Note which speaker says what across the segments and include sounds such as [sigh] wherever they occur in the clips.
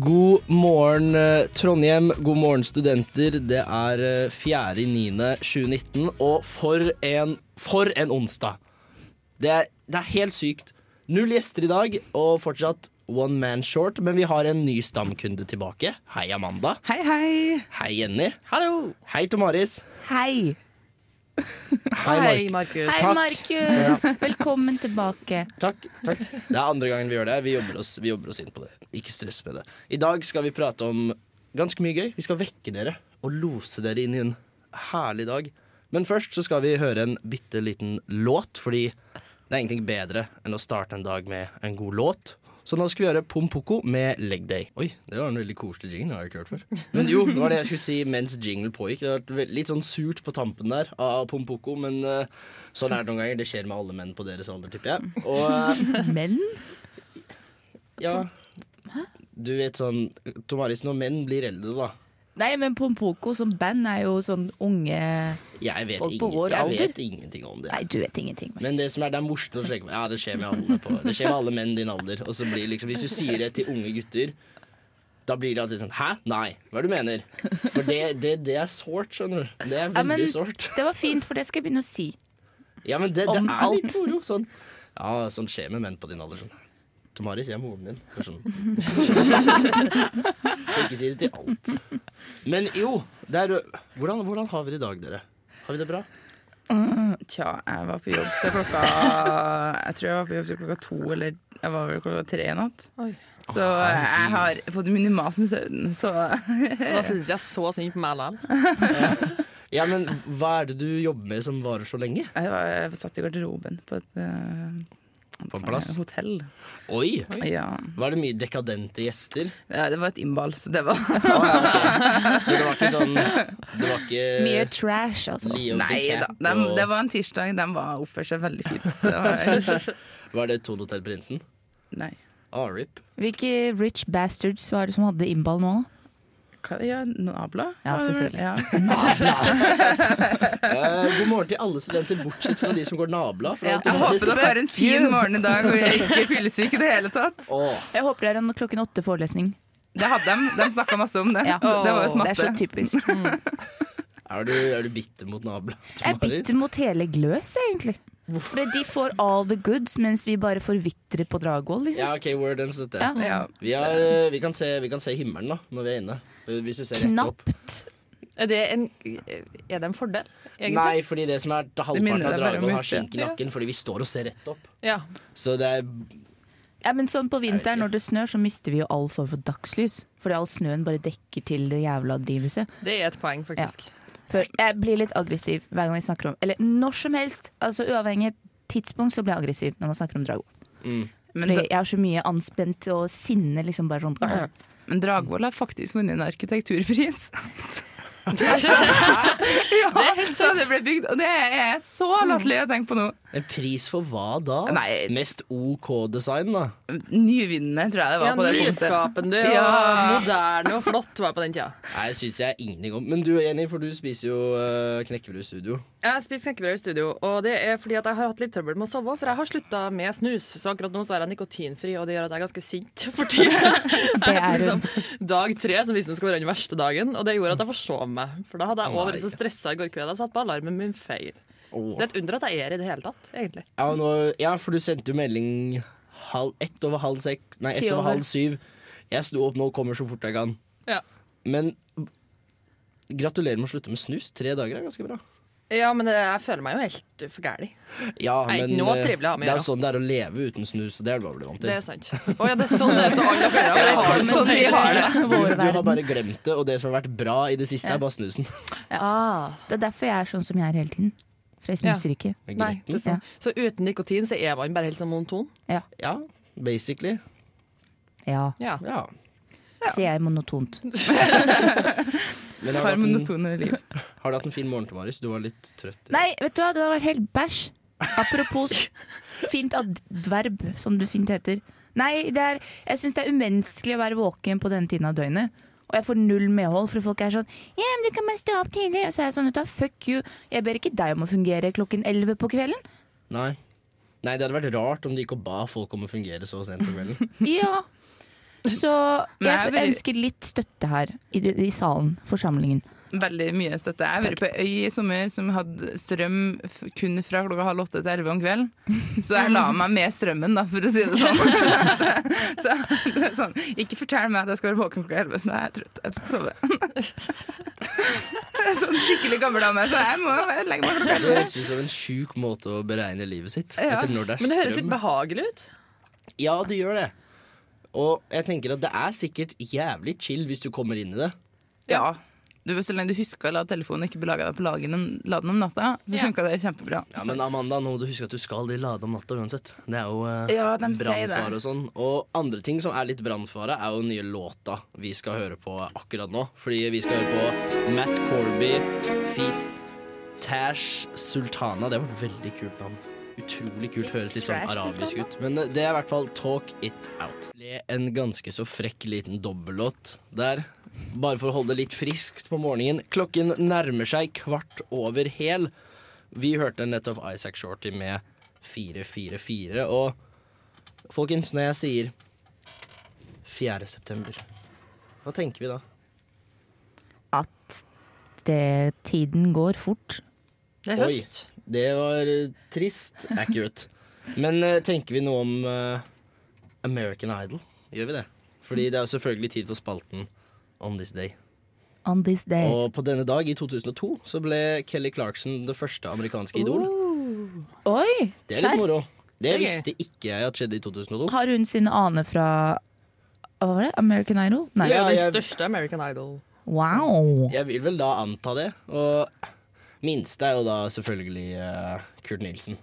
Speaker 1: God morgen, eh, Trondheim. God morgen, studenter. Det er eh, 4.9.2019, og for en, for en onsdag. Det er, det er helt sykt. Null gjester i dag, og fortsatt one man short, men vi har en ny stamkunde tilbake. Hei, Amanda.
Speaker 2: Hei, hei.
Speaker 1: Hei, Jenny.
Speaker 3: Hallo!
Speaker 1: Hei, Tomaris.
Speaker 2: Hei.
Speaker 1: Hei, Mark.
Speaker 3: Markus.
Speaker 4: Hei, Markus. Velkommen tilbake.
Speaker 1: Takk, takk. Det er andre gangen vi gjør det. Vi jobber, oss, vi jobber oss inn på det. Ikke stress med det. I dag skal vi prate om ganske mye gøy. Vi skal vekke dere og lose dere inn i en herlig dag. Men først så skal vi høre en bitte liten låt, fordi det er ingenting bedre enn å starte en dag med en god låt. Så nå skal vi gjøre Pompoko med Leg Day. Oi, det var en veldig koselig jingle. Det har jeg ikke hørt før. [laughs] Men jo, det var det jeg skulle si mens jingle pågikk. Det har vært litt sånn surt på tampen der av Pompoko, men uh, sånn er det noen ganger. Det skjer med alle menn på deres alder, tipper jeg. Og [laughs] uh,
Speaker 2: Men
Speaker 1: ja. Du vet sånn Tomaris, når menn blir eldre, da.
Speaker 4: Nei, men Pompoko som band er jo sånn unge
Speaker 1: Jeg vet,
Speaker 4: Folk på
Speaker 1: ingen,
Speaker 4: vår
Speaker 1: jeg
Speaker 4: alder?
Speaker 1: vet ingenting om det.
Speaker 4: Nei, du vet ingenting.
Speaker 1: Men det som er, det er morsomt å sjekke Ja, det skjer med alle på Det skjer med alle menn din alder. Og så blir liksom Hvis du sier det til unge gutter, da blir det alltid sånn Hæ? Nei. Hva er det du mener? For det, det, det er sårt, skjønner du. Det er
Speaker 4: Ja,
Speaker 1: veldig sårt.
Speaker 4: det var fint, for det skal jeg begynne å si.
Speaker 1: Ja, men det, det
Speaker 4: er
Speaker 1: er litt
Speaker 4: alt.
Speaker 1: moro. Sånn. Ja, sånn skjer med menn på din alder. Sånn. Tomaris, jeg er moren din. Sånn. Så [laughs] ikke si det til alt. Men jo, det er, hvordan, hvordan har vi det i dag, dere? Har vi det bra?
Speaker 2: tja, jeg var på jobb til klokka Jeg tror jeg var på jobb til klokka to, eller jeg var vel klokka tre i natt.
Speaker 3: Oi.
Speaker 2: Så jeg har fått minimalt med søvn, så
Speaker 3: Da syns jeg så synd på meg likevel.
Speaker 1: Ja, men hva er det du jobber med som varer så lenge?
Speaker 2: jeg var, jeg satt i garderoben på et eh,
Speaker 1: På en plass?
Speaker 2: hotell.
Speaker 1: Oi!
Speaker 2: Ja.
Speaker 1: Var det mye dekadente gjester?
Speaker 2: ja, det var et innball, så det var
Speaker 1: ah, ja, okay. Så det var ikke sånn Det var ikke
Speaker 4: Mye trash, altså.
Speaker 2: Nei da.
Speaker 1: Cat og-
Speaker 2: det var en tirsdag. De var oppførte seg veldig fint. Det var, [laughs]
Speaker 1: Var det Ton Hotell Prinsen?
Speaker 2: nei.
Speaker 1: Ah, RIP.
Speaker 4: Hvilke rich bastards var det som hadde innball nå? da?
Speaker 2: Ja, nabla?
Speaker 4: Ja, selvfølgelig.
Speaker 2: Ja. [laughs]
Speaker 1: Eh, god morgen til alle studenter, bortsett fra de som går nabla. For
Speaker 4: Ja.
Speaker 1: er
Speaker 2: Jeg håper dere har en fin morgen i dag hvor jeg er ikke fyllesyk i det hele tatt.
Speaker 1: Oh.
Speaker 4: Jeg håper det er en klokken åtte-forelesning.
Speaker 2: Det hadde de. De snakka masse om det.
Speaker 4: Ja.
Speaker 2: Det var jo smatte.
Speaker 4: Det er så
Speaker 2: typisk.
Speaker 4: typisk. [laughs]
Speaker 1: er, du, er du bitter mot nabla?
Speaker 4: Jeg er bitter mot hele Gløs, egentlig. Fordi de får all the goods, mens vi bare forvitrer på Dragvoll. Liksom.
Speaker 1: Ja, OK, word and støtte.
Speaker 4: Ja.
Speaker 2: Ja.
Speaker 1: Vi, eh, vi, kan se, vi kan se himmelen da, når vi er inne. Hvis du ser rett opp.
Speaker 3: Er det en, er det en fordel, egentlig?
Speaker 1: Nei, fordi det som er halvparten av Dragvoll, har skjenk i nakken fordi vi står og ser rett opp.
Speaker 3: Ja.
Speaker 1: Så det er
Speaker 4: Ja, men sånn På vinteren når det snør, så mister vi jo all form for dagslys. Fordi all snøen bare dekker til det jævla drivhuset.
Speaker 3: Det er et poeng, faktisk.
Speaker 4: For jeg blir litt aggressiv hver gang vi snakker om Eller når som helst. Altså Uavhengig tidspunkt så blir jeg aggressiv når man snakker om Dragvoll.
Speaker 1: mm.
Speaker 4: Fordi
Speaker 2: da,
Speaker 4: jeg har så mye anspent og sinne liksom bare sånn
Speaker 2: men Dragvoll har faktisk vunnet en arkitekturpris. [laughs] [laughs] ja, så det ble bygd, og det er så latterlig å tenke på nå.
Speaker 1: En pris for hva da?
Speaker 2: Nei.
Speaker 1: Mest OK-design, da.
Speaker 2: Nyvinnende, tror jeg det var.
Speaker 3: Ja,
Speaker 2: på det
Speaker 3: nyskapende og
Speaker 2: Ja.
Speaker 3: moderne og flott var på den tida.
Speaker 1: Nei, det syns jeg ingenting om. Men du Jenny, for du spiser jo uh, knekkebrød i studio.
Speaker 3: Jeg spiser knekkebrød i studio, og det er fordi at jeg har hatt litt trøbbel med å sove. For jeg har slutta med snus, så akkurat nå så er jeg nikotinfri, og det gjør at jeg er ganske sint for tida. [laughs]
Speaker 4: Det er
Speaker 3: liksom dag tre, som visstnok skal være den verste dagen, og det gjorde at jeg forsov meg. For da hadde jeg òg vært så stressa i går kveld. Jeg satt på alarmen min feil. Så det er et under at jeg er i det hele tatt, egentlig.
Speaker 1: Ja, nå, ja, for du sendte jo melding halv, ett over halv seks Nei, ett over
Speaker 4: over.
Speaker 1: halv syv. Jeg sto opp nå og kommer så fort jeg kan.
Speaker 3: Ja.
Speaker 1: Men gratulerer med å slutte med snus. Tre dager er ganske bra.
Speaker 3: Ja, men det, jeg føler meg jo helt for gæli.
Speaker 1: Ja,
Speaker 3: Nei,
Speaker 1: men
Speaker 3: nå
Speaker 1: eh,
Speaker 3: trivelig å ha med
Speaker 1: det er jo sånn det er å leve uten snus. og Det er du bare blitt vant
Speaker 3: Det er sant. Å ja, det er sånn det er. Så alle dere har det sånn
Speaker 4: vi har det.
Speaker 1: Du, du har bare glemt det, og det som har vært bra i det siste,
Speaker 4: Ja.
Speaker 1: er bare snusen.
Speaker 3: Ah.
Speaker 4: Det er derfor jeg er sånn som jeg er hele tiden. For jeg snuser ikke.
Speaker 3: Nei, det er sånn. Så uten nikotin så er man bare helt sånn monoton?
Speaker 1: Ja, basically.
Speaker 4: Ja,
Speaker 3: Ja.
Speaker 1: Ja.
Speaker 4: sier jeg monotont. [laughs]
Speaker 1: Men har,
Speaker 2: Har
Speaker 1: du
Speaker 2: monotone liv. [laughs]
Speaker 1: har du hatt en fin morgen, til Marius? Du var litt trøtt. i.
Speaker 4: Nei, vet du hva, det har vært helt bæsj. Apropos [laughs] fint adverb, som det fint heter. Nei, det er, jeg syns det er umenneskelig å være våken på denne tiden av døgnet. Og jeg får null medhold, for folk er sånn Ja, men du kan bare stå opp tidlig. Og så er jeg sånn, fuck you. Jeg ber ikke deg om å fungere klokken 11 på kvelden.
Speaker 1: Nei. Nei, det hadde vært rart om de ikke ba folk om å fungere så sent på kvelden. [laughs]
Speaker 4: Ja. Så
Speaker 2: jeg
Speaker 4: ønsker litt støtte her i, i salen, forsamlingen.
Speaker 2: Veldig mye støtte. Jeg har vært på øy i sommer som hadde strøm f- kun fra klokka halv åtte til elleve om kvelden. Så jeg la meg med strømmen, da, for å si det sånn. [laughs] Så det er sånn Ikke fortell meg at jeg skal være våken klokka elleve. Nei, jeg er trøtt. Jeg skal sove. Jeg er sånn skikkelig gammel dame, så jeg må legge meg klokka
Speaker 1: Det
Speaker 2: elleve.
Speaker 1: høres ut som en sjuk måte å beregne livet sitt.
Speaker 2: Ja.
Speaker 1: Etter når det er
Speaker 3: Men det høres litt behagelig ut.
Speaker 1: Ja, det gjør det. Og jeg tenker at det er sikkert jævlig chill hvis du kommer inn i det.
Speaker 2: Ja. Du, så lenge du husker å la telefonen ikke belage deg på lagen om, laden om natta, så
Speaker 3: Ja.
Speaker 2: funka det kjempebra.
Speaker 1: Ja, Men Amanda, nå må du huske at du skal de lade om natta uansett. Det er jo eh,
Speaker 2: Ja, de
Speaker 1: brannfare og sånn. Og andre ting som er litt brannfare, er jo den nye låta vi skal høre på akkurat nå. Fordi vi skal høre på Matt Corby, Feet Tash Sultana. Det var et veldig kult navn. Utrolig kult. Høres litt sånn arabisk ut. Men eh, det er i hvert fall Talk It Out. Ble en ganske så frekk liten dobbellåt der. Bare for å holde det litt friskt på morgenen. Klokken nærmer seg kvart over hel. Vi hørte nettopp Isaac Shorty med 444. Og folkens, når jeg sier 4. september, hva tenker vi da?
Speaker 4: At det, tiden går fort.
Speaker 3: Det er
Speaker 1: Oi. Det var eh, trist. Accurate. Men eh, tenker vi noe om uh, American Idol? Gjør vi det? Fordi det er jo selvfølgelig tid for spalten On This Day.
Speaker 4: On this day.
Speaker 1: Og på denne dag, i 2002, så ble Kelly Clarkson det første amerikanske idol.
Speaker 4: Oi!
Speaker 1: Det er litt moro. Det
Speaker 3: er
Speaker 1: visste ikke jeg at skjedde i 2002.
Speaker 4: Har hun sine aner fra Hva var det? American Idol? Nei.
Speaker 3: Det er
Speaker 1: Ja,
Speaker 3: den største American Idol.
Speaker 4: Wow!
Speaker 1: Jeg vil vel da anta det. Og minste er jo da selvfølgelig uh, Kurt Nilsen.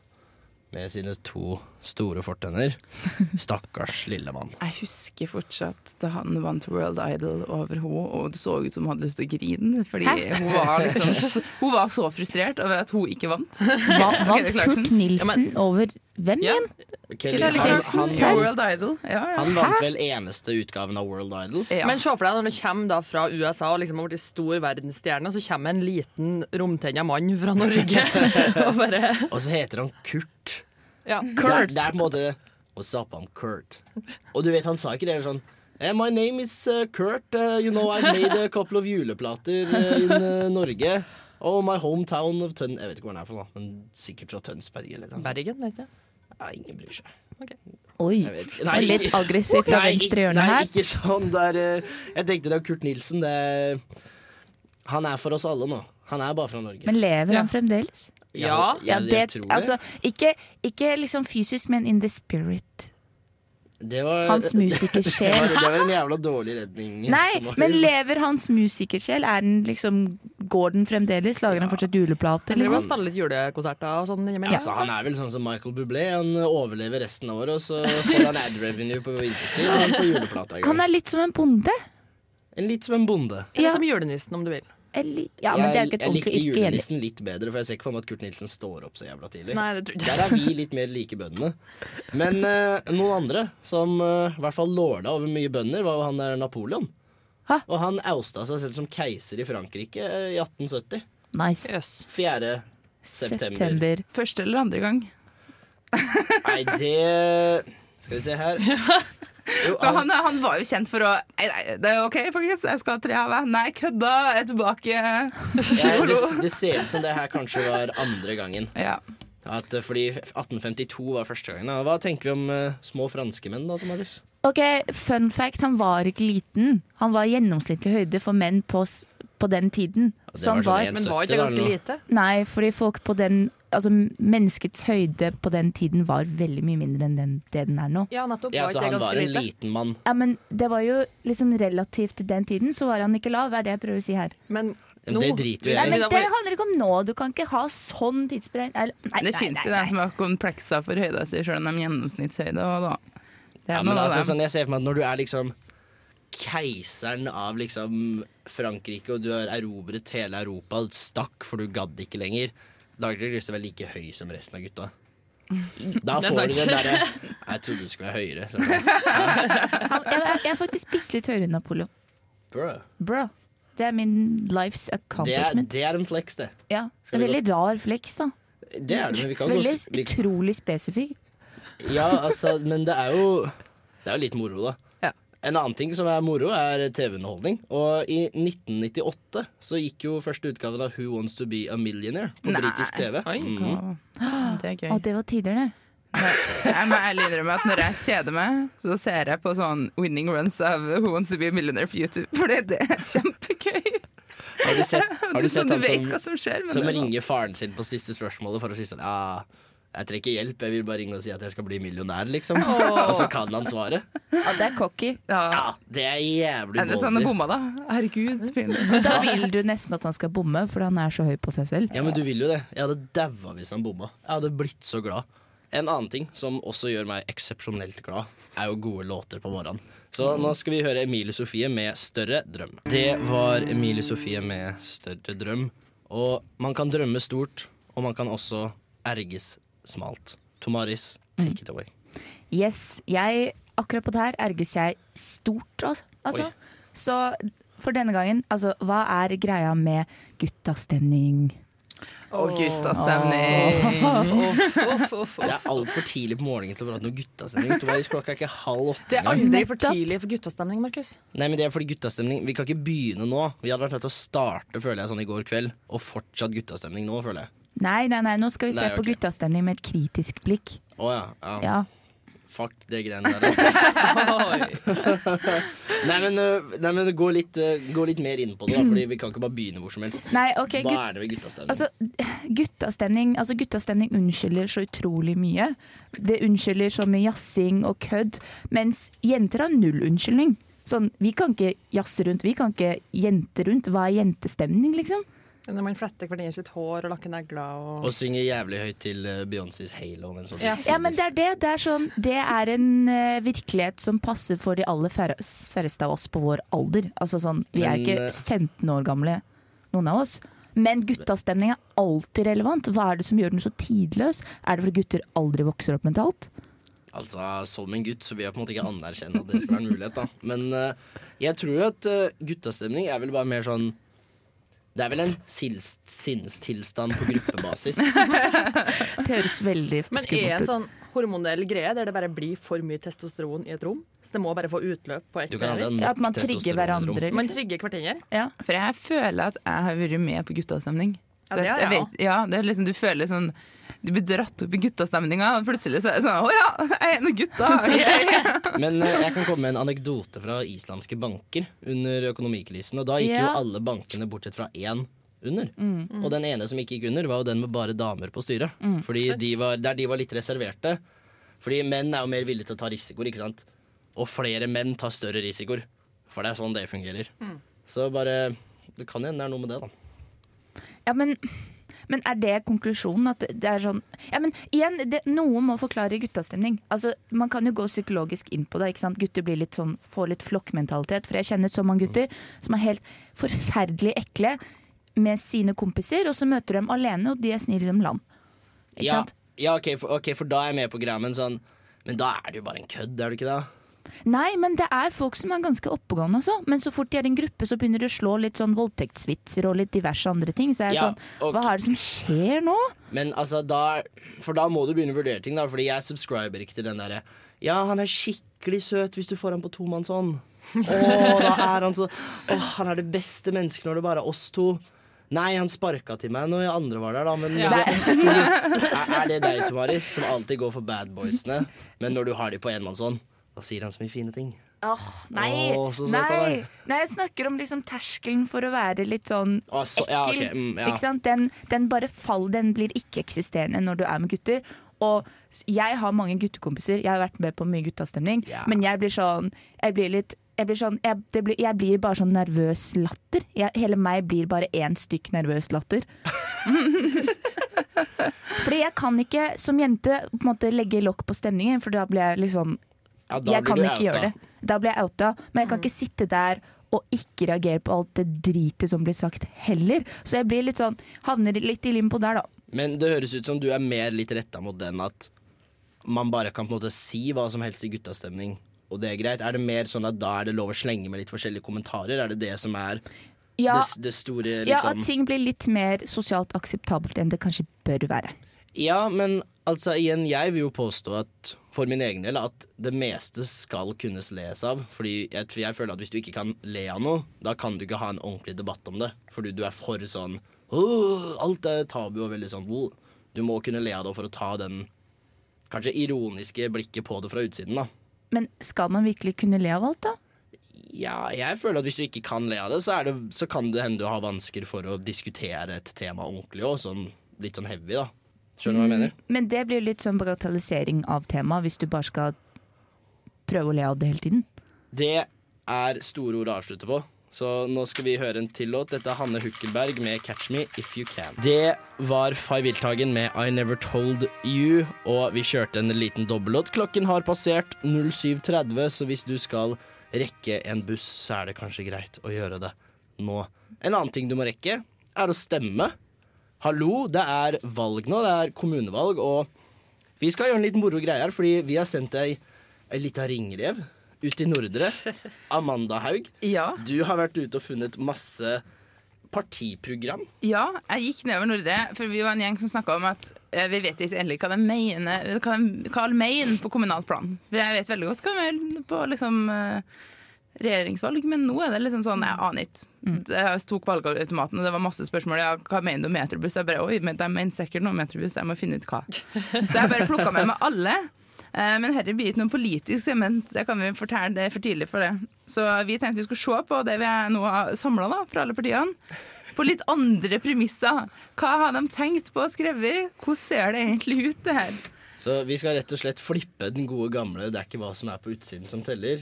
Speaker 1: Med sine to store fortenner. [laughs] Stakkars lille mann.
Speaker 2: Jeg husker fortsatt da han vant World Idol over henne, og det så ut som hun hadde lyst til å grine. Fordi hun var, liksom, hun var så frustrert over at hun ikke vant. [laughs]
Speaker 4: Hva, [laughs] vant
Speaker 2: Kurt Nilsen
Speaker 4: Kurt Nilsen over hvem igjen?
Speaker 1: Kelly,
Speaker 2: Kelly
Speaker 1: han, han,
Speaker 2: World Idol. Ja, ja.
Speaker 1: han vant vel eneste utgaven av World Idol.
Speaker 2: ja.
Speaker 3: Men se for deg når du kommer da fra USA og liksom har blitt stor verdensstjerne, og så kommer en liten romtenna mann fra Norge [laughs] og bare
Speaker 1: Og så heter han Kurt.
Speaker 3: ja.
Speaker 1: Det er, det er på en måte What's up, I'm Kurt. Og du vet, han sa ikke det sånn eh, My name is uh, Kurt. Uh, you know, I made a couple of juleplater uh, in uh, Norge. Oh, my hometown of Tønn... Jeg vet ikke hvor han er fra, men sikkert fra Tønsberg. Eller noe.
Speaker 3: Bergen, vet du.
Speaker 1: Ja, ingen bryr seg.
Speaker 4: Oi.
Speaker 1: Ikke.
Speaker 4: Det var litt aggressiv fra venstre hjørne her.
Speaker 1: nei, ikke sånn. Det er, uh, jeg tenkte det var Kurt Nilsen. Det er, han er for oss alle nå. Han er bare fra Norge.
Speaker 4: Men lever
Speaker 3: Ja.
Speaker 4: han fremdeles?
Speaker 3: Ja.
Speaker 1: ja,
Speaker 4: det,
Speaker 1: jeg tror det.
Speaker 4: altså, ikke, ikke liksom fysisk, men in the spirit.
Speaker 1: det var,
Speaker 4: Hans [laughs]
Speaker 1: det,
Speaker 4: musikersjel.
Speaker 1: det var en jævla dårlig redning.
Speaker 4: Nei, men lever hans musikersjel? Er den liksom, går den fremdeles? Lager han fortsatt juleplater?
Speaker 3: Eller han
Speaker 4: Liksom?
Speaker 3: spiller litt julekonserter og sånn innimellom.
Speaker 1: Altså, han er vel sånn som Michael Bublé. Han overlever resten av året, og så får han ad revenue på vinterstid. Han får juleplata
Speaker 4: Han er litt som en bonde.
Speaker 1: En Litt som en bonde.
Speaker 3: Eller
Speaker 4: Ja.
Speaker 3: som julenissen, om du vil.
Speaker 4: Eller, ja, men det er ikke et
Speaker 1: jeg likte julenissen litt bedre, for jeg ser ikke for meg at Kurt Nilsen står opp så jævla tidlig.
Speaker 3: Nei, det
Speaker 1: Der er vi litt mer like bøndene. Men uh, noen andre som eh, i hvert fall lorda over mye bønder, var jo han der Napoleon.
Speaker 4: Hæ?
Speaker 1: Og han ousta seg selv som keiser i Frankrike eh, i 1870.
Speaker 4: Nice.
Speaker 3: Yes.
Speaker 1: 4. september.
Speaker 4: September.
Speaker 2: Første eller andre gang. [laughs]
Speaker 1: Nei, det Skal vi se her. Jo,
Speaker 2: han, han var jo kjent for å Nei, nei, det er OK, folkens, jeg skal ha tre av meg. Nei, kødda! Jeg er tilbake.
Speaker 1: Ja, det, det ser ut som det her kanskje var andre gangen.
Speaker 2: Ja.
Speaker 1: At, eh, fordi 1852 var første gangen. Hva tenker vi om uh, små franskmenn, da, Marius?
Speaker 4: Ok, Fun fact, han var ikke liten. Han var gjennomsnittlig høyde for menn på, på den tiden.
Speaker 1: Ja,
Speaker 4: Så han
Speaker 1: var sånn
Speaker 4: var,
Speaker 1: en-
Speaker 3: Men var ikke
Speaker 1: 70
Speaker 3: det
Speaker 1: da,
Speaker 3: ganske lite?
Speaker 4: nei, fordi folk på den Altså menneskets høyde på den tiden var veldig mye mindre enn den, det den er nå.
Speaker 3: Ja, nettopp.
Speaker 1: Ja,
Speaker 3: Var
Speaker 1: så
Speaker 3: ikke
Speaker 1: han var en
Speaker 3: lite?
Speaker 1: liten mann.
Speaker 4: Ja, men det var jo liksom relativt til den tiden, så var han ikke lav. Er det jeg prøver å si her.
Speaker 3: Men nå
Speaker 1: det driter vi i.
Speaker 4: Det handler ikke om nå. Du kan ikke ha sånn tidsberegning.
Speaker 2: Det
Speaker 4: nei,
Speaker 2: fins jo de som har komplekser for høyda si, sjøl om de gjennomsnittshøyde. Og da. Det er
Speaker 1: Ja, men altså, sånn, jeg ser for meg at når du er liksom keiseren av liksom Frankrike, og du har erobret hele Europa, og stakk for du gadd ikke lenger, da har du ikke lyst til å være like høy som resten av gutta. Da får du den derre Jeg trodde du skulle være høyere. [laughs] Så,
Speaker 4: jeg, jeg er faktisk bitte litt høyere enn Napoleon.
Speaker 1: bro.
Speaker 4: Bro. Det er min life's
Speaker 1: Det er,
Speaker 4: accomplishment.
Speaker 1: det er en flex, det.
Speaker 4: Ja,
Speaker 1: Skal
Speaker 4: er
Speaker 1: vi
Speaker 4: Veldig rar flex, da.
Speaker 1: Det er det, men vi kan
Speaker 4: Veldig
Speaker 1: gå vi,
Speaker 4: utrolig spesifikk.
Speaker 1: Ja, altså, men det er jo Det er jo litt moro, da.
Speaker 2: Ja.
Speaker 1: En annen ting som er moro, er TV-underholdning. Og i 1998 så gikk jo første utgaven av Who Wants To Be A Millionaire på
Speaker 2: Nei.
Speaker 1: britisk TV.
Speaker 3: Oi.
Speaker 1: Mm.
Speaker 2: Å, det er gøy.
Speaker 4: Og det var tider, det.
Speaker 2: Jeg må ærlig innrømme at når jeg kjeder meg, så ser jeg på sånn winning runs av Who Wants To Be a Millionaire på YouTube. Fordi det er kjempegøy.
Speaker 1: Har du sett, har
Speaker 2: Du,
Speaker 1: du
Speaker 2: sånn,
Speaker 1: sett
Speaker 2: du
Speaker 1: han
Speaker 2: vet
Speaker 1: som,
Speaker 2: hva som skjer.
Speaker 1: Som
Speaker 2: det er sånn.
Speaker 1: ringer faren sin på siste spørsmålet for å si sånn Ja, jeg trenger ikke hjelp, jeg vil bare ringe og si at jeg skal bli millionær, liksom. Og så kan han svaret.
Speaker 4: Ja, det er cocky.
Speaker 2: Ja.
Speaker 1: Ja, det er jævlig
Speaker 2: Er det sånn han
Speaker 1: ballsy.
Speaker 2: bomma, da? Herregud, så.
Speaker 4: Da vil du nesten at han skal bomme, for han er så høy på seg selv.
Speaker 1: Ja, men du vil jo det. Jeg hadde daua hvis han bomma. Jeg hadde blitt så glad. En annen ting som også gjør meg eksepsjonelt glad, er jo gode låter på morgenen. Så nå skal vi høre Emilie Sofie med 'Større drøm'. Det var Emilie Sofie med 'Større drøm'. Og man kan drømme stort, og man kan også erges smalt. Tomaris, take it away.
Speaker 4: Yes, jeg, akkurat på det her erges jeg stort, altså.
Speaker 1: Oi.
Speaker 4: Så for denne gangen, altså, hva er greia med guttastemning?
Speaker 2: Og guttastemning.
Speaker 3: Uff, uff, uff,
Speaker 1: Det er altfor tidlig på morgenen til å prate noe guttastemning. Klokka er ikke halv åtte
Speaker 3: Det er aldri for tidlig for guttastemning, Markus.
Speaker 1: Nei, men det er fordi guttastemning Vi kan ikke begynne nå. Vi hadde vært nødt til å starte føler jeg, sånn i går kveld, og fortsatt guttastemning nå, føler jeg.
Speaker 4: Nei, nei, nei, nå skal vi se
Speaker 1: Nei,
Speaker 4: på guttastemning med et kritisk blikk.
Speaker 1: Oh, ja. ja.
Speaker 4: Ja.
Speaker 1: Fuck det greiene der, altså. [laughs] Nei, men, øh, nei, men gå, litt, øh, gå litt mer inn på det, da, Fordi vi kan ikke bare begynne hvor som helst.
Speaker 4: Nei, okay,
Speaker 1: Hva er det ved guttastemning?
Speaker 4: altså, guttastemning, altså, guttastemning unnskylder så utrolig mye. Det unnskylder så mye jazzing og kødd, mens jenter har null unnskyldning. Sånn, vi kan ikke jazze rundt, vi kan ikke jente rundt. Hva er jentestemning, liksom?
Speaker 3: Når man fletter hverandre sitt hår og lakker negler og
Speaker 1: Og synger jævlig høyt til øh, Beyoncés Halo. Hun
Speaker 3: Ja.
Speaker 4: Ja, men det er det. Det er, sånn, det er en uh, virkelighet som passer for de aller færreste av oss på vår alder. Altså sånn, Vi er
Speaker 1: Men,
Speaker 4: ikke
Speaker 1: eh,
Speaker 4: 15 år gamle, noen av oss. Men guttastemning er alltid relevant. Hva er det som gjør den så tidløs? Er det fordi gutter aldri vokser opp mentalt?
Speaker 1: Altså, Som en gutt så vil jeg på en måte ikke anerkjenne at det skal være en mulighet. da Men uh, jeg tror jo at uh, guttastemning er vel bare mer sånn Det er vel en sinnstilstand på gruppebasis. [laughs]
Speaker 4: Det høres veldig
Speaker 3: Men er
Speaker 4: skummelt
Speaker 3: en
Speaker 4: ut.
Speaker 3: sånn hormonell greie der det bare blir for mye testosteron i et rom? Så det må bare få utløp på et eller annet vis?
Speaker 4: Ja, at man trigger hverandre? Liksom.
Speaker 3: Man trigger hverandre.
Speaker 4: Ja.
Speaker 2: For jeg føler at jeg har vært med på guttastemning.
Speaker 3: Ja, det har
Speaker 2: jeg vet- ja, det er liksom, du føler sånn Du blir dratt opp i guttastemninga, og plutselig så er det sånn Å ja, jeg er en av gutta! [laughs]
Speaker 1: Men eh, jeg kan komme med en anekdote fra islandske banker under økonomikrisen. Og da gikk jo alle bankene bortsett fra én under. Og den ene som ikke gikk under, var jo den med bare damer på styret. Fordi de var, Der de var litt reserverte. Fordi menn er jo mer villige til å ta risikoer, ikke sant. Og flere menn tar større risikoer. For det er sånn det fungerer. Så bare Det kan hende det er noe med det, da.
Speaker 4: Ja, men, men er det konklusjonen? At det er sånn Ja, men igjen, det, noen må forklare guttastemning. Altså, man kan jo gå psykologisk inn på det. ikke sant? Gutter blir litt sånn, får litt flokkmentalitet. For jeg kjenner så mange gutter som er helt forferdelig ekle med sine kompiser, og så møter du dem alene, og de er snille som lam. Ikke
Speaker 1: Ja,
Speaker 4: sant?
Speaker 1: ja ok, for, ok, for da er jeg med på greia, men sånn Men da er det jo bare en kødd, er det ikke det?
Speaker 4: Nei, men det er folk som er ganske oppegående altså. Men så fort de er i en gruppe, så begynner de å slå litt sånn voldtektsvitser og litt diverse andre ting. Så er jeg
Speaker 1: Ja,
Speaker 4: sånn Hva er det som skjer nå?
Speaker 1: Men altså, da For da må du begynne å vurdere ting, da. Fordi jeg subscriber ikke til den derre Ja, han er skikkelig søt hvis du får han på tomannshånd. Å, da er han så Å, han er det beste mennesket når det bare er oss to. Nei, han sparka til meg når andre var der, da, men
Speaker 3: Ja.
Speaker 1: er er, er det deg, Tomaris, som alltid går for bad boysene? Men når du har de på enmannshånd, da sier han så mye fine ting.
Speaker 4: Åh, nei,
Speaker 1: han
Speaker 4: nei, nei, jeg snakker om liksom terskelen for å være litt sånn
Speaker 1: Å, så, ja,
Speaker 4: ekkel.
Speaker 1: mm, ja.
Speaker 4: Den, den bare fall, den blir ikke-eksisterende når du er med gutter. Og jeg har mange guttekompiser, jeg har vært med på mye guttastemning,
Speaker 1: yeah.
Speaker 4: men jeg blir sånn Jeg blir litt jeg blir, sånn, jeg, det blir, jeg blir bare sånn nervøs latter. Jeg, hele meg blir bare én stykk nervøs latter. [laughs] Fordi jeg kan ikke som jente måte legge lokk på stemningen, for da blir jeg liksom
Speaker 1: Ja,
Speaker 4: jeg kan ikke
Speaker 1: outa.
Speaker 4: gjøre det. Da blir jeg outa. Men jeg kan ikke sitte der og ikke reagere på alt det dritet som blir sagt heller. Så jeg blir litt sånn, havner litt i limbo der, da.
Speaker 1: Men det høres ut som du er mer litt retta mot den at man bare kan på en måte si hva som helst i guttastemning, og det er greit. Er det mer sånn at da er det lov å slenge med litt forskjellige kommentarer? Er det det som er
Speaker 4: Ja,
Speaker 1: det, det store
Speaker 4: ja,
Speaker 1: liksom
Speaker 4: at ting blir litt mer sosialt akseptabelt enn det kanskje bør være.
Speaker 1: Ja, men altså igjen, jeg vil jo påstå at for min egen del at det meste skal kunnes les av. Fordi jeg, jeg føler at hvis du ikke kan le av noe, da kan du ikke ha en ordentlig debatt om det. Fordi du er for sånn «Åh, Alt er tabu og veldig sånn «Åh». Du må kunne le av det for å ta den kanskje ironiske blikket på det fra utsiden, da.
Speaker 4: Men skal man virkelig kunne le av alt, da?
Speaker 1: Ja, jeg føler at hvis du ikke kan le av det, så, det, så kan det hende du har vansker for å diskutere et tema ordentlig òg, sånn litt sånn heavy, da. Skjønner du hva jeg mener?
Speaker 4: Men det blir litt sånn bagatellisering av temaet, hvis du bare skal prøve å le av det hele tiden.
Speaker 1: Det er store ord å avslutte på. Så nå skal vi høre en til låt. Dette er Hanne Hukkelberg med 'Catch Me If You Can'. Det var Fay Wiltagen med 'I Never Told You', og vi kjørte en liten dobbellåt. Klokken har passert 07.30, så hvis du skal rekke en buss, så er det kanskje greit å gjøre det nå. En annen ting du må rekke, er å stemme. Hallo, det er valg nå. Det er kommunevalg, og vi skal gjøre en litt moro greie her, fordi vi har sendt ei, ei lita ringrev ut i Nordre. [laughs] Amanda Haug,
Speaker 2: Ja.
Speaker 1: du har vært ute og funnet masse partiprogram.
Speaker 2: Ja, jeg gikk nedover Nordre, for vi var en gjeng som snakka om at eh, vi vet ikke endelig hva de mener Hva de hva de mener på kommunalt plan. Jeg vet veldig godt hva de mener på liksom eh, regjeringsvalg, men nå er det liksom sånn Jeg aner ikke. Jeg tok valgautomaten, og det var masse spørsmål. Ja, hva mener du om metrobuss? Jeg bare, Oi, men de mener sikkert noe om metrobuss, jeg må finne ut hva. [laughs] Så jeg bare plukka med meg alle. Eh, Men dette blir ikke noe politisk sement, det kan vi fortelle, det er for tidlig for det. Så vi tenkte vi skulle se på det vi er nå har samla fra alle partiene. På litt andre premisser. Hva har de tenkt på og skrevet? Hvordan ser det egentlig ut, det her?
Speaker 1: Så vi skal rett og slett flippe den gode gamle 'det er ikke hva som er på utsiden som teller'.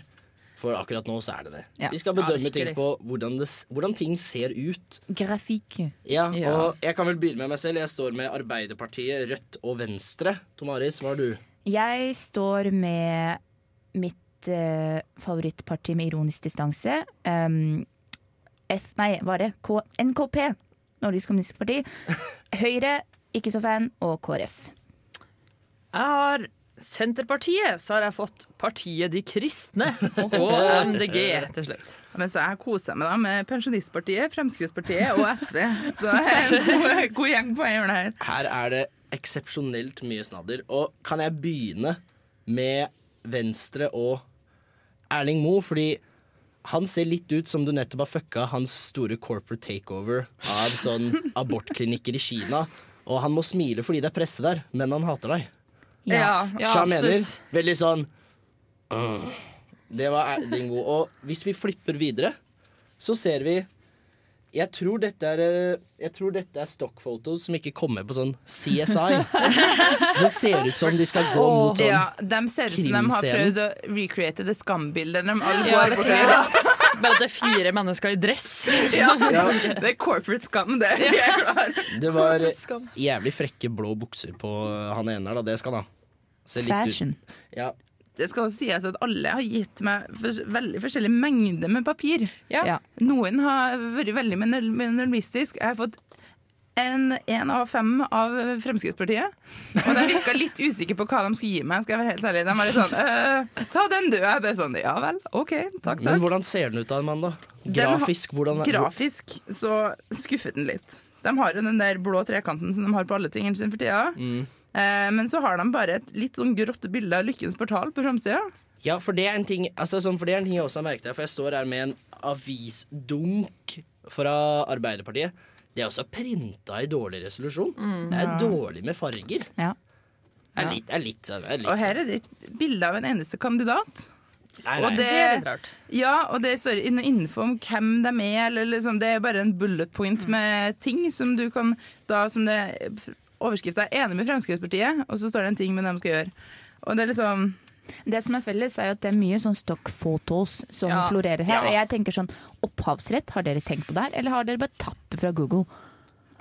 Speaker 1: For akkurat nå så er det det.
Speaker 4: Ja.
Speaker 1: Vi skal bedømme
Speaker 3: ja,
Speaker 1: ting på hvordan, det, hvordan ting ser ut.
Speaker 4: Grafikk.
Speaker 1: Ja,
Speaker 2: Ja.
Speaker 1: og jeg kan vel begynne med meg selv. Jeg står med Arbeiderpartiet, Rødt og Venstre. Tomaris, hva har du?
Speaker 4: Jeg står med mitt uh, favorittparti med ironisk distanse. Um, F, nei, hva er det? K, NKP. Nordisk Kommunistisk Parti. [laughs] Høyre, ikke så fan, og KrF.
Speaker 3: Jeg har Senterpartiet, så har jeg fått Partiet De kristne og MDG til slutt.
Speaker 2: Men så jeg koser meg da med Pensjonistpartiet, Fremskrittspartiet og SV. Så en [laughs] god, god gjeng på hjørnet her.
Speaker 1: Her er det eksepsjonelt mye snadder. Og kan jeg begynne med Venstre og Erling Moe? Fordi han ser litt ut som du nettopp har fucka hans store corporate takeover av sånn abortklinikker i Kina. Og han må smile fordi det er presse der, men han hater deg.
Speaker 2: Ja.
Speaker 3: Ja, absolutt.
Speaker 1: veldig sånn «Åh». Det var Dingo. Og hvis vi flipper videre, så ser vi jeg tror dette er eh, Jeg tror dette er stockphotos som ikke kommer på sånn CSI. [laughs] Det ser ut som de skal gå mot sånn
Speaker 2: Ja, de ser ut som de har prøvd å recreate det skambildet de alle går
Speaker 3: ja, Bare at det er fire mennesker i dress. [laughs]
Speaker 2: ja, Det er corporate skam, det.
Speaker 1: Det var jævlig frekke blå bukser på han ene her, da. Det skal han ha.
Speaker 4: Fashion.
Speaker 1: Ja.
Speaker 2: Det skal også sies at alle har gitt meg veldig forskjellig mengde med papir.
Speaker 3: Ja.
Speaker 2: Noen har vært veldig minimalistisk. Jeg har fått en én av fem av Fremskrittspartiet. Og de virka litt usikre på hva de skulle gi meg. Skal jeg være helt ærlig De var litt sånn «Øh, Ta den, du. Jeg bare sånn Ja vel. OK. Takk,
Speaker 1: Men hvordan ser den ut, Amanda?
Speaker 2: Har-
Speaker 1: Grafisk? Hvordan
Speaker 2: Grafisk så skuffet den litt. De har jo den der blå trekanten som de har på alle tingene sine for tida.
Speaker 1: Mm.
Speaker 2: Eh, men så har de bare et litt sånn grått bilde av Lykkens portal på framsida.
Speaker 1: Ja, for det en ting altså, sånn, For det er en ting jeg også har merket her, For jeg står her med en avisdunk fra Arbeiderpartiet. Det er også printa i dårlig resolusjon. Det er dårlig med farger.
Speaker 4: Ja.
Speaker 1: Er litt, er litt, sånn- er litt
Speaker 2: Og her er det et bilde av en eneste kandidat.
Speaker 1: Nei,
Speaker 2: og det-
Speaker 3: Det er litt rart.
Speaker 2: Ja, og det står innenfor om hvem de er, eller liksom, det er bare en bullet point med ting som du kan da som det Overskrifta er 'enig med Fremskrittspartiet', og så står det en ting med det de skal gjøre. Og det er liksom
Speaker 4: Det som er felles, er jo at det er mye sånn stock-photos som
Speaker 3: Ja.
Speaker 4: florerer her. Og jeg tenker sånn, opphavsrett, har dere tenkt på det her? Eller har dere bare tatt det fra Google?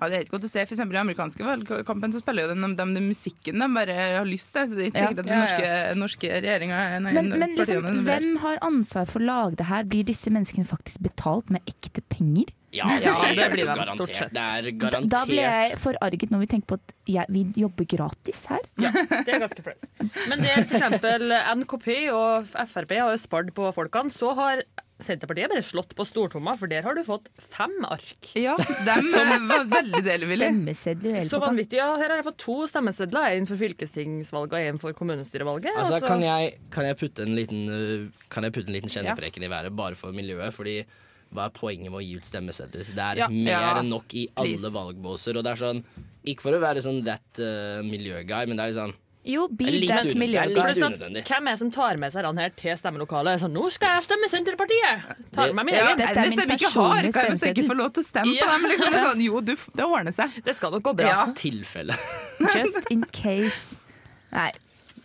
Speaker 2: Ja, det er ikke godt å se. For eksempel I amerikanske valgkampen så spiller jo den, de, den musikken de bare har lyst til. Så det er ikke
Speaker 4: Ja.
Speaker 2: at den
Speaker 3: Ja,
Speaker 2: norske, norske regjeringa
Speaker 4: Men, men liksom, hvem har ansvar for å lage det her? Blir disse menneskene faktisk betalt med ekte penger?
Speaker 1: Ja,
Speaker 3: Ja, det blir de
Speaker 1: garantert.
Speaker 3: stort sett.
Speaker 1: Det er
Speaker 4: Da,
Speaker 1: garantert.
Speaker 4: da ble jeg forarget når vi tenker på at jeg, vi jobber gratis her.
Speaker 3: Ja, det er ganske flaut. Men det eksempel NKP og Frp har spart på folkene. Så har Senterpartiet er bare slått på stortomma, for der har du fått fem ark.
Speaker 2: Ja, dem [laughs] var veldig delvillig.
Speaker 4: Stemmesedler hele
Speaker 3: Så vanvittig. Ja, her har jeg fått to stemmesedler. En for fylkestingsvalget og en for kommunestyrevalget.
Speaker 1: Altså,
Speaker 3: altså.
Speaker 1: kan, jeg, kan, jeg putte en liten, uh, kan jeg putte en liten kjennepreken i været bare for miljøet? Fordi hva er poenget med å gi ut stemmesedler? Det er
Speaker 3: Ja.
Speaker 1: mer
Speaker 2: Ja.
Speaker 1: enn nok i alle
Speaker 2: Please.
Speaker 1: valgbåser. Og det er sånn, ikke for å være sånn that uh, miljøguy, men det er litt sånn
Speaker 4: Jo, be that
Speaker 1: unødvendig.
Speaker 4: miljø.
Speaker 1: Det
Speaker 3: For
Speaker 1: litt
Speaker 3: det sant,
Speaker 1: unødvendig.
Speaker 3: Hvem er det som tar med seg den her til stemmelokalet? Så nå skal jeg stemme Senterpartiet! Tar med meg min
Speaker 2: Ja,
Speaker 3: egen.
Speaker 4: Dette er min
Speaker 2: de ikke har,
Speaker 4: personlige
Speaker 2: kan jeg så ikke
Speaker 4: stemmeseddel.
Speaker 2: få lov til å stemme
Speaker 3: Ja.
Speaker 2: på dem. Liksom. Det sånn, jo, du, det ordner seg.
Speaker 3: Det skal nok gå bra.
Speaker 2: Ja.
Speaker 1: tilfelle. [laughs]
Speaker 4: Just in case. Nei.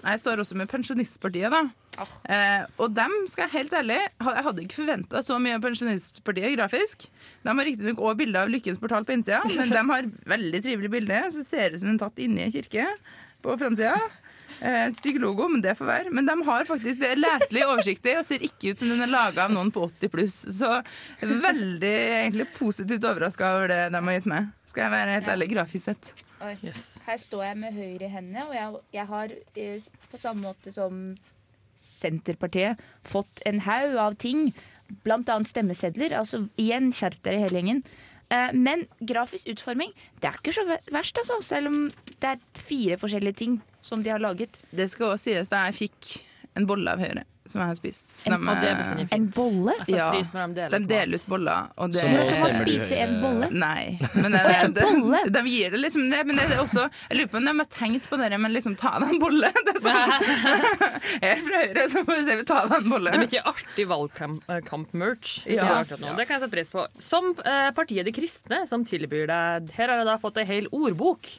Speaker 2: Jeg står også med Pensjonistpartiet, da. Eh, og dem, skal jeg helt ærlig, jeg hadde ikke forventa så mye av Pensjonistpartiet grafisk. De har riktignok òg bilde av Lykkens portal på innsida, men de har veldig trivelig bilde. Så ser det ut som de er tatt inni en kirke på framsida. Eh, stygg logo, men det får være. Men de har faktisk det er leselig oversiktlig og ser ikke ut som den er laga av noen på 80 pluss. Så veldig egentlig positivt overraska over det de har gitt meg. Skal jeg være helt ærlig, grafisk sett.
Speaker 3: Yes.
Speaker 4: Her står jeg med høyre hende, og jeg, jeg har eh, på samme måte som Senterpartiet fått en haug av ting. Blant annet stemmesedler. Altså igjen, skjerp dere hele gjengen. Eh, Men grafisk utforming, det er ikke så verst, altså. Selv om det er fire forskjellige ting som de har laget.
Speaker 2: Det skal også sies da jeg fikk en bolle av Høyre, som jeg har spist.
Speaker 4: En-
Speaker 2: de,
Speaker 3: det er
Speaker 4: En bolle?
Speaker 3: Altså,
Speaker 2: Ja.
Speaker 3: pris når de deler
Speaker 2: De deler ut boller, og det
Speaker 1: Så nå
Speaker 4: Kan man spise en bolle?
Speaker 2: Nei. Men det, det,
Speaker 4: de,
Speaker 2: de gir det liksom det, Men det er også Jeg lurer på om de har tenkt på det, men liksom ta deg en bolle. [laughs] Det er sånn. [laughs] Jeg er fra Høyre, så får vi se vi tar deg en bolle.
Speaker 3: Det er mye artig valgkamp-merch.
Speaker 2: Ja.
Speaker 3: Det kan jeg sette pris på. Som eh, partiet De kristne, som tilbyr deg Her har jeg da fått ei hel ordbok.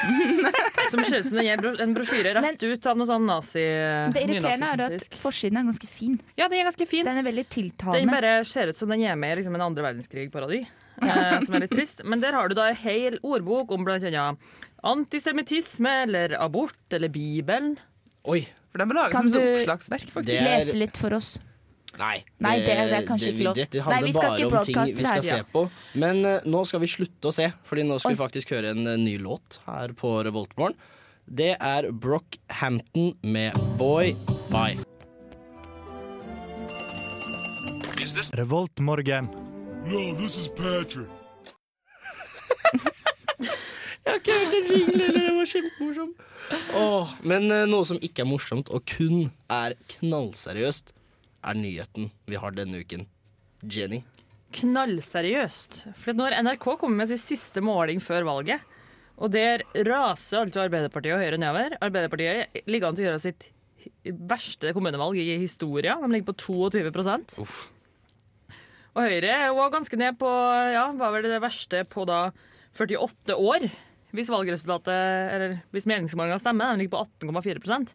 Speaker 3: [laughs] som ser ut som en brosjyre rett ut av noe sånn nazi
Speaker 4: Det er forsiden er ganske fin.
Speaker 3: Ja, den er ganske fin.
Speaker 4: Den er veldig
Speaker 3: Den bare ser ut som den er med i liksom en andre verdenskrig-parodi. Eh, som er litt trist. [laughs] Men der har du da en hel ordbok om annet antisemittisme eller abort eller Bibelen.
Speaker 1: Oi.
Speaker 2: For den lager
Speaker 4: Kan
Speaker 2: som et oppslagsverk, faktisk.
Speaker 1: Er-
Speaker 4: Lese litt for oss.
Speaker 1: Nei.
Speaker 4: Nei, det det er kanskje ikke lov.
Speaker 1: Dette handler
Speaker 4: Nei,
Speaker 1: bare om ting vi skal
Speaker 4: her.
Speaker 1: se på. Men uh, nå skal vi slutte å se, Fordi nå skal
Speaker 4: Oi.
Speaker 1: vi faktisk høre en uh, ny låt her på Revoltmorgen. Det er Brockhampton med Boy Bye.
Speaker 5: Revoltmorgen.
Speaker 6: No, this is Patrick. [laughs]
Speaker 1: Jeg har ikke hørt en jingle, eller det var kjempemorsom. Oh, men eh, noe som ikke er morsomt, og kun er knallseriøst, er nyheten vi har denne uken. Jenny.
Speaker 3: knallseriøst. For når NRK kommer med sin siste måling før valget, og der raser altså Arbeiderpartiet og Høyre nedover Arbeiderpartiet ligger an til å gjøre sitt verste kommunevalg i historien. De ligger på 22
Speaker 1: Uff.
Speaker 3: Og Høyre er også ganske ned på ja, var det det verste på da 48 år. Hvis valgresultatet, eller hvis meningsmålinga stemmer. den ligger på 18,4%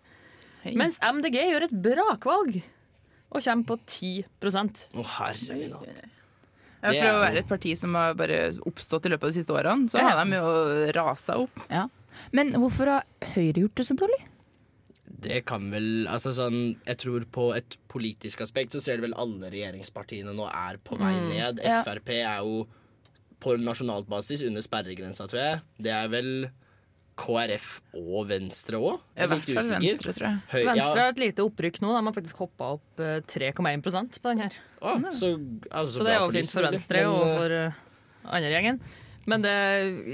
Speaker 3: Mens MDG gjør et brakvalg og kommer på 10
Speaker 1: Å, herre min hatt.
Speaker 2: Ja, for å være et parti som har bare oppstått i løpet av de siste årene, så
Speaker 3: Ja.
Speaker 2: har de jo rasa opp.
Speaker 4: Ja. Men hvorfor har Høyre gjort det så dårlig?
Speaker 1: Det kan vel Altså sånn Jeg tror på et politisk aspekt så ser du vel alle regjeringspartiene nå er på vei ned.
Speaker 4: ja.
Speaker 1: Frp er jo på nasjonalt basis under sperregrensa, tror jeg. Det er vel KrF og Venstre òg.
Speaker 2: I hvert fall Venstre, tror jeg.
Speaker 1: Høy,
Speaker 3: Venstre
Speaker 1: ja,
Speaker 3: har et lite opprykk nå. De har faktisk hoppa opp eh, 3,1 på den her.
Speaker 1: å, så, altså,
Speaker 3: Så det er jo fint for. Venstre
Speaker 1: Men,
Speaker 3: og
Speaker 1: eh,
Speaker 3: for uh, andre gjengen. Men det,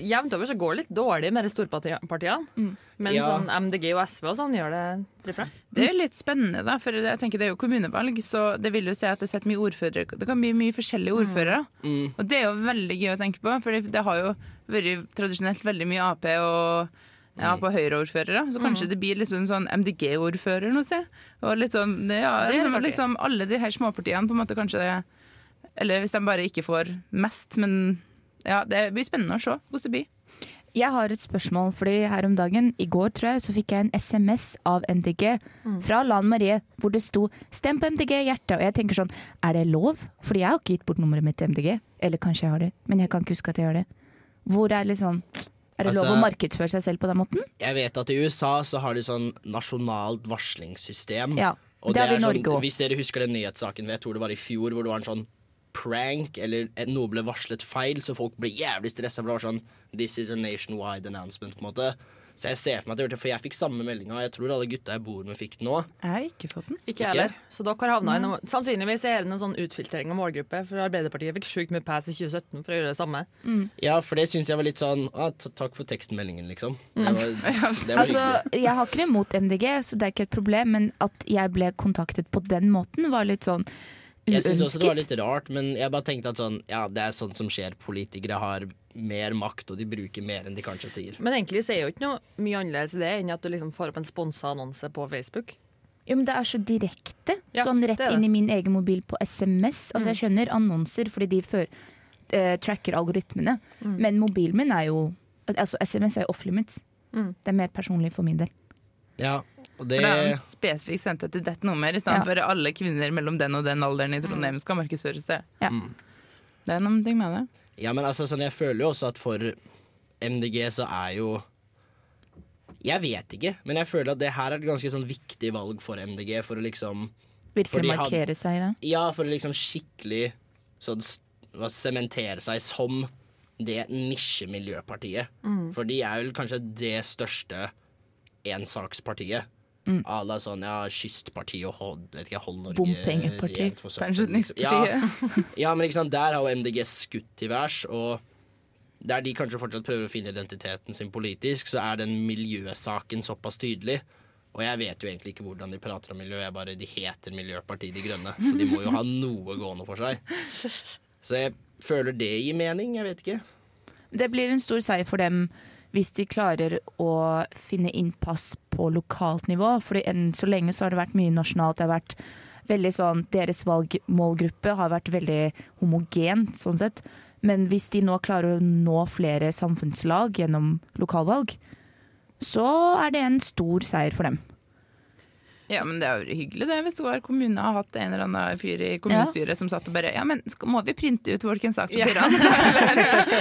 Speaker 3: jevnt over så går det litt dårlig med de storpartiene. Men
Speaker 1: Ja.
Speaker 3: sånn MDG og SV og sånn gjør det dritbra.
Speaker 2: Det er jo litt spennende, da, for jeg tenker det er jo kommunevalg, så det vil jo si at det sitter mye ordførere Det kan bli mye forskjellige ordførere.
Speaker 1: Mm.
Speaker 2: Og det er jo veldig gøy å tenke på, for det har jo vært tradisjonelt veldig mye Ap og ja, på Høyre-ordførere. Så kanskje det blir liksom sånn MDG-ordfører nå, se. Og litt sånn, ja, liksom, liksom alle de her småpartiene på en måte kanskje det Eller hvis de bare ikke får mest, men ja, det blir spennende å se hvordan det blir.
Speaker 4: Jeg har et spørsmål, fordi her om dagen, i går tror jeg, så fikk jeg en SMS av MDG fra Lan Marie, hvor det sto 'stem på MDG, hjerte'. Og jeg tenker sånn, er det lov? Fordi jeg har ikke gitt bort nummeret mitt til MDG. Eller kanskje jeg har det, men jeg kan ikke huske at jeg gjør det. Hvor er liksom Er det lov
Speaker 1: Altså-
Speaker 4: å markedsføre seg selv på den måten?
Speaker 1: Jeg vet at i USA så har de sånn nasjonalt varslingssystem.
Speaker 4: Ja,
Speaker 1: Og
Speaker 4: det har vi i Norge
Speaker 1: sånn. Hvis dere husker den nyhetssaken jeg tror det var i fjor, hvor det var en sånn prank, eller noe ble varslet feil, så folk ble jævlig stressa. For det var sånn This is a nationwide announcement, på en måte. Så jeg ser for meg at jeg gjør det, for jeg fikk samme meldinga, jeg tror alle gutta jeg bor med, fikk den òg.
Speaker 2: Jeg har ikke fått den.
Speaker 3: Ikke jeg heller. Så dere har havna i noe Sannsynligvis er det noen sånn utfiltrering av målgruppe, for Arbeiderpartiet fikk sjukt mye pass i 2017 for å gjøre det samme.
Speaker 1: Ja, for det syns jeg var litt sånn ah, Takk for tekstmeldingen, liksom. Det var, [laughs] det var
Speaker 4: Altså, jeg har ikke noe imot MDG, så det er ikke et problem, men at jeg ble kontaktet på den måten, var litt sånn
Speaker 1: Jeg syns også det var litt rart, men jeg bare tenkte at sånn Ja, det er sånt som skjer. Politikere har mer makt, og de bruker mer enn de kanskje sier.
Speaker 3: Men egentlig så er jo ikke noe mye annerledes i det enn at du liksom får opp en sponsa annonse på Facebook.
Speaker 4: Jo, men det er så direkte.
Speaker 3: Ja,
Speaker 4: sånn rett
Speaker 3: det det.
Speaker 4: inn i min egen mobil på SMS. Altså, jeg skjønner annonser fordi de før, uh, tracker algoritmene, men mobilen min er jo Altså, SMS er jo off limits.
Speaker 3: Mm.
Speaker 4: Det er mer personlig for min del.
Speaker 1: Ja, og det
Speaker 2: For det er spesifikt sendt etter dette nummer, i stedet
Speaker 4: Ja.
Speaker 2: for alle kvinner mellom den og den alderen i Trondheim skal markedsføres det.
Speaker 4: Ja.
Speaker 1: Mm.
Speaker 2: Det er noen ting med det.
Speaker 1: Ja, men altså, sånn, jeg føler jo også at for MDG så er jo Jeg vet ikke, men jeg føler at det her er et ganske sånn viktig valg for MDG for å liksom
Speaker 4: Virkelig markere seg i det.
Speaker 1: Ja, for å liksom skikkelig sånn sementere seg som det nisjemiljøpartiet. For de er vel kanskje det største ensakspartiet.
Speaker 4: Mm.
Speaker 1: À la sånn ja, Kystpartiet og Hold, vet ikke, Hold Norge
Speaker 4: Bompengeparti.
Speaker 2: Pensjonistpartiet.
Speaker 1: Ja, ja, men ikke sant, der har jo MDG skutt til værs, og der de kanskje fortsatt prøver å finne identiteten sin politisk, så er den miljøsaken såpass tydelig. Og jeg vet jo egentlig ikke hvordan de prater om miljø, jeg bare, de heter Miljøpartiet De Grønne. Så de må jo ha noe gående for seg. Så jeg føler det gir mening, jeg vet ikke.
Speaker 4: Det blir en stor seier for dem hvis de klarer å finne innpass på lokalt nivå. For enn så lenge så har det vært mye nasjonalt. Det har vært veldig sånn, Deres valgmålgruppe har vært veldig homogen, sånn sett. Men hvis de nå klarer å nå flere samfunnslag gjennom lokalvalg, så er det en stor seier for dem.
Speaker 2: Ja, men det er jo hyggelig det, hvis hver kommune har hatt en eller annen fyr i kommunestyret som satt og bare Ja, men skal, må vi printe ut folkens sakspapirene? [laughs]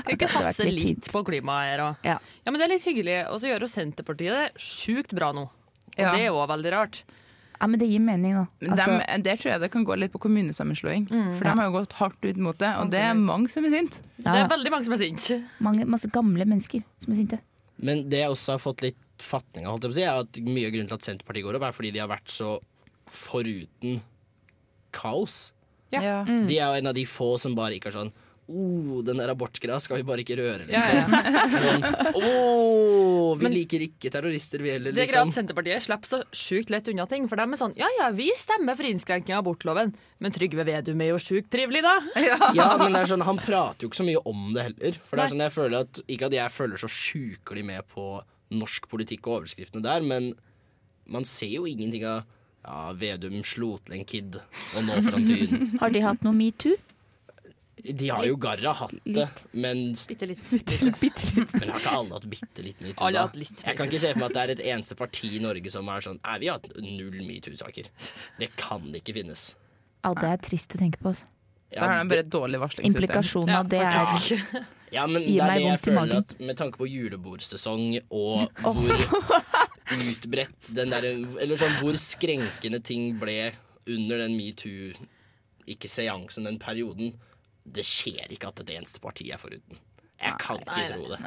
Speaker 3: Kan ikke
Speaker 4: Det
Speaker 3: satse
Speaker 4: litt
Speaker 3: på klimaet her òg.
Speaker 4: Ja.
Speaker 3: Ja, men det er litt hyggelig. Og så gjør jo Senterpartiet det sjukt bra nå. Og
Speaker 2: Ja.
Speaker 3: det er jo veldig rart.
Speaker 4: Ja, Men det gir mening, da.
Speaker 2: Men
Speaker 4: Altså,
Speaker 2: dem- der tror jeg det kan gå litt på kommunesammenslåing. For de har jo gått hardt ut mot det, og det er mange som er sint.
Speaker 4: ja,
Speaker 3: Det er veldig mange som er sinte.
Speaker 4: Mange, masse gamle mennesker som er sinte.
Speaker 1: Men det jeg også har fått litt fatning holdt jeg på å si, er at mye av grunnen til at Senterpartiet går opp, er fordi de har vært så foruten kaos.
Speaker 3: Ja.
Speaker 2: Ja.
Speaker 1: De er jo en av de få som bare ikke er sånn Oh, den der abortgreia skal vi bare ikke røre, liksom.
Speaker 3: ja.
Speaker 1: ja. «Åh, vi
Speaker 3: Men-
Speaker 1: liker ikke terrorister, vi heller,
Speaker 3: Det er greit
Speaker 1: liksom.
Speaker 3: at Senterpartiet slipper så sjukt lett unna ting. For de er sånn Ja ja, vi stemmer for innskrenking av abortloven, men Trygve Vedum er jo sjukt trivelig, da. [laughs]
Speaker 1: Ja, men det er sånn, Han prater jo ikke så mye om det heller. For det er sånn, jeg føler at Ikke at jeg føler så sjukelig med på norsk politikk og overskriftene der, men man ser jo ingenting av ja, Vedum slo til en kid, og nå for tyn. [laughs]
Speaker 4: Har de hatt noe metoo?
Speaker 1: De har jo garra hatt det, men, [laughs]
Speaker 3: Bitte litt.
Speaker 1: men har ikke alle hatt bitte litt metoo?
Speaker 3: Alle hatt litt
Speaker 1: Jeg kan ikke se for meg at det er et eneste parti i Norge som er sånn Nei, vi har hatt null metoo-saker. Det kan ikke finnes.
Speaker 4: Ja, det er trist å tenke på. Altså.
Speaker 2: Da har de bare et dårlig varslingssystem.
Speaker 4: Implikasjonen av det er.
Speaker 1: Ja, men
Speaker 4: Gir
Speaker 1: det er
Speaker 4: meg
Speaker 1: det jeg
Speaker 4: vondt i
Speaker 1: føler
Speaker 4: magen.
Speaker 1: at med tanke på julebordsesong og hvor utbredt den der Eller sånn hvor skrenkende ting ble under den metoo Ikke seansen, den perioden. Det skjer ikke at et eneste parti er foruten. Jeg kan ikke
Speaker 3: Nei, nei,
Speaker 1: tro det.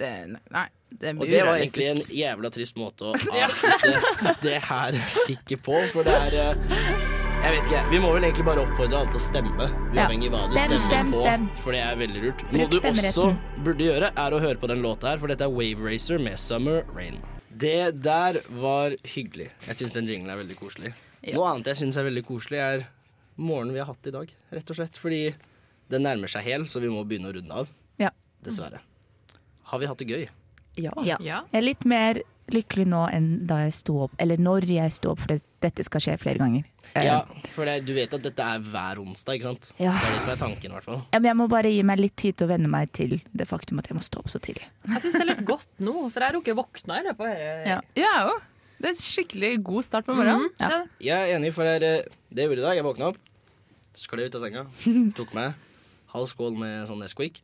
Speaker 2: Det, nei, det
Speaker 1: Og det var egentlig en jævla trist måte å [laughs] avslutte det her stikket på, for det er eh, Jeg vet ikke, Vi må vel egentlig bare oppfordre alle til å stemme,
Speaker 4: Ja.
Speaker 1: uavhengig ja. hva du
Speaker 4: Stem,
Speaker 1: stemmer
Speaker 4: stem,
Speaker 1: på.
Speaker 4: stem.
Speaker 1: For det er veldig lurt. Noe du også burde gjøre, er å høre på den låta her, for dette er Wave Racer med Summer Rain. Det der var hyggelig. Jeg syns den jinglen er veldig koselig. Noe annet jeg syns er veldig koselig, er morgenen vi har hatt i dag, rett og slett. Fordi den nærmer seg hel, så vi må begynne å runde av.
Speaker 4: Ja.
Speaker 1: Dessverre. Har vi hatt det gøy?
Speaker 2: Ja.
Speaker 4: Ja.
Speaker 3: Ja.
Speaker 4: Jeg er litt mer lykkelig nå enn da jeg sto opp, eller når jeg sto opp, for det, dette skal skje flere ganger. Eh,
Speaker 1: Ja, for det, du vet at dette er hver onsdag, ikke sant?
Speaker 4: Ja.
Speaker 1: Det er det som er tanken, i hvert fall.
Speaker 4: ja, men jeg må bare gi meg litt tid til å venne meg til det faktum at jeg må stå opp så tidlig.
Speaker 3: Jeg syns det er litt [laughs] godt nå, for jeg rukker å våkne i løpet av dette.
Speaker 4: Ja.
Speaker 2: Ja, jo. Det er en skikkelig god start på morgenen.
Speaker 3: Mm er.
Speaker 1: Jeg er enig, for det, er, eh, det jeg i dag. Jeg våkna opp, skled ut av senga, [laughs] tok meg halv skål med sånn Nesquik,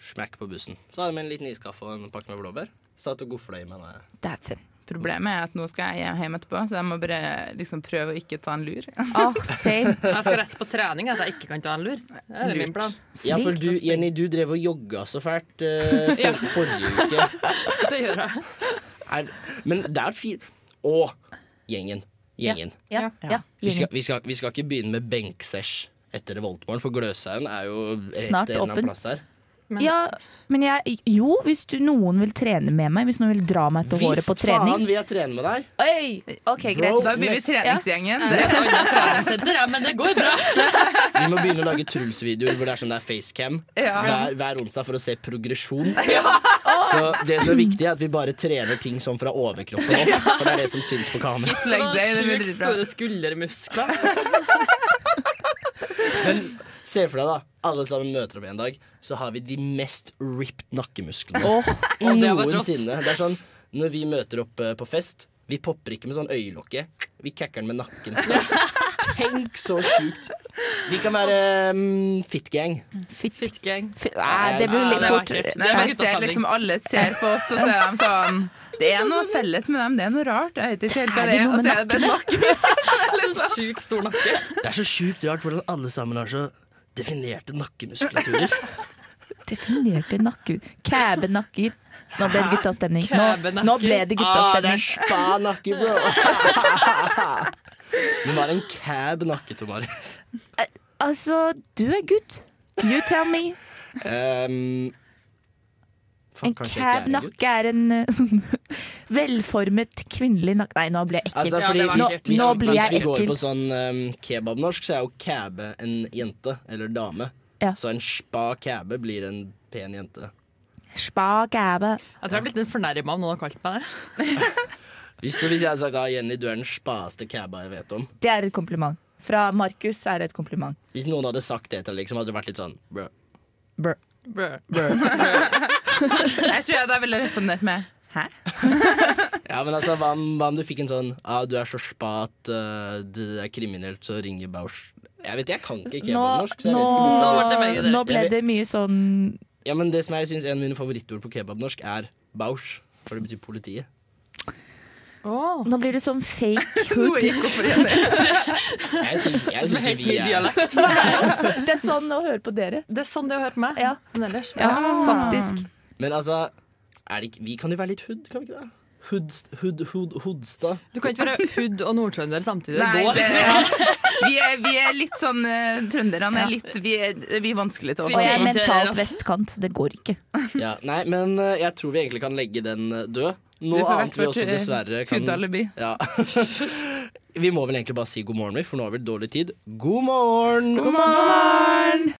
Speaker 1: smekk på bussen. Så hadde jeg med en liten iskaffe og en pakke med blåbær. Satt og gofla i meg.
Speaker 4: Dæven.
Speaker 2: Problemet er at nå skal jeg hjem etterpå, så jeg må bare liksom prøve å ikke ta en lur. [laughs]
Speaker 4: Oh, same.
Speaker 3: Jeg skal rett på trening, altså jeg ikke kan ta en lur. Det er min plan.
Speaker 1: Ja, for du, Jenny, du drev og jogga så fælt uh, [laughs] for,
Speaker 3: Ja.
Speaker 1: forrige uke. [laughs]
Speaker 3: Det gjør jeg.
Speaker 1: Er, men det er fint Å, gjengen. Gjengen.
Speaker 4: Ja, ja.
Speaker 1: Vi, skal, vi, skal, vi skal ikke begynne med benksesj etter Revoltmorgen, for Gløshaugen er jo rett
Speaker 4: Snart
Speaker 1: en eller annen
Speaker 4: åpen.
Speaker 1: plass her.
Speaker 3: Men-
Speaker 4: Ja, men jeg Jo, hvis du, noen vil trene med meg, hvis noen vil dra meg til håret på trening.
Speaker 1: Visst faen vil jeg trene med deg!
Speaker 4: Oi, ok, greit.
Speaker 1: Bro.
Speaker 2: Da blir vi treningsgjengen.
Speaker 3: Det
Speaker 2: Det
Speaker 3: et annet treningssenter, ja, men det går bra. [laughs]
Speaker 1: Vi må begynne å lage Truls-videoer hvor det er sånn det er facecam
Speaker 2: Ja.
Speaker 1: hver, hver onsdag for å se progresjon. [laughs] Så det som er viktig, er at vi bare trener ting sånn fra overkroppen opp. For det er det som syns på kamera.
Speaker 2: Det
Speaker 3: Sjukt store skuldermuskler. [laughs]
Speaker 1: Men se for deg, da. Alle sammen møter opp en dag, så har vi de mest ripped nakkemusklene
Speaker 3: oh, [laughs] det
Speaker 1: noensinne. Det er sånn når vi møter opp eh, på fest, vi popper ikke med sånn øyelokke. Vi kakker den med nakken. [laughs] Tenk så sjukt. Vi kan være um, fit gang.
Speaker 4: fit, fit.
Speaker 3: Fitgang.
Speaker 4: fit. Nei, det blir litt fort.
Speaker 2: Nei,
Speaker 3: Det
Speaker 2: men ser liksom Alle ser på oss, og så er de sånn Det er noe felles med dem, det er noe rart. Jeg vet ikke helt hva
Speaker 4: Er
Speaker 2: det [laughs]
Speaker 4: det
Speaker 2: er.
Speaker 4: noe
Speaker 2: Og så
Speaker 4: med
Speaker 2: er det bare nakkemuskler.
Speaker 3: Så Sjukt stor nakke.
Speaker 1: Det er så sjukt rart hvordan alle sammen har så definerte nakkemuskulaturer. [laughs]
Speaker 4: Definerte nakke... Kæbenakker. Nå ble det guttastemning. Nå, nå ble det
Speaker 1: Ah, det er
Speaker 4: guttastemning.
Speaker 1: spa nakke, bro. [laughs] Men hva er en cab nakke, Tomaris?
Speaker 4: Altså, du er gutt. You tell me. [laughs]
Speaker 1: Um,
Speaker 4: En cab
Speaker 1: er en
Speaker 4: nakke er en eh, [laughs] sånn velformet kvinnelig nakke Nei, nå blir jeg ekkel.
Speaker 1: Altså,
Speaker 3: Ja,
Speaker 1: fordi
Speaker 3: ja,
Speaker 1: hvis,
Speaker 3: nå
Speaker 1: hvis,
Speaker 4: Nå blir
Speaker 1: hvis vi går på sånn um, kebabnorsk, så er jo kæbe en jente eller dame.
Speaker 4: Ja.
Speaker 1: Så en spa kæbe blir en pen jente.
Speaker 4: Spa kæbe.
Speaker 3: Jeg tror jeg har blitt litt fornærma om noen har kalt meg det. [laughs]
Speaker 1: Hvis, hvis jeg hadde sagt ah, Jenny, du er den spaeste kæba jeg vet om.
Speaker 4: Det er et kompliment. Fra Markus er det et kompliment.
Speaker 1: Hvis noen hadde sagt det til deg, liksom, hadde det vært litt sånn bro.
Speaker 4: Brr.
Speaker 3: Brr. [laughs]
Speaker 2: Jeg tror jeg da ville respondert med Hæ? [laughs]
Speaker 1: Ja, men altså, hva om, hva om du fikk en sånn ah, Du er så spa at uh, det er kriminelt, så ringer Bausch. Jeg vet, jeg kan ikke kebabnorsk,
Speaker 4: Nå,
Speaker 3: nå,
Speaker 4: nå ble det mye sånn
Speaker 1: Ja, men det som jeg synes er en av mine favorittord på kebabnorsk, er Bausch. For det betyr politiet.
Speaker 3: Åh.
Speaker 4: Nå blir du sånn fake [laughs] hood.
Speaker 1: Jeg syns,
Speaker 3: helt
Speaker 1: vi er
Speaker 3: dialekt. [laughs]
Speaker 4: Det er sånn å høre på dere.
Speaker 3: Det er sånn det er å høre på meg.
Speaker 4: Ja.
Speaker 3: Sånn ellers.
Speaker 4: Ja, faktisk.
Speaker 1: Men altså, er det ikke, vi kan jo være litt hood, kan vi ikke det? Hudst, hud, hud, hudstad.
Speaker 3: Du kan ikke være hood og nordtrønder samtidig.
Speaker 2: Nei,
Speaker 3: det ja. [laughs]
Speaker 2: vi, er, vi er litt sånn uh, Trønderne er litt Vi er, vi er vanskelig til å
Speaker 3: Vi
Speaker 4: Og jeg er mentalt vestkant. Det går ikke.
Speaker 1: Ja, nei, men uh, jeg tror vi egentlig kan legge den eh, død.
Speaker 2: Du
Speaker 1: Noe
Speaker 2: får
Speaker 1: vi
Speaker 2: hvert
Speaker 1: også
Speaker 2: vårt, eh,
Speaker 1: dessverre kan ja. [laughs] Vi må vel egentlig bare si god morgen, for nå har vi dårlig tid. God morgen!
Speaker 2: God morgen!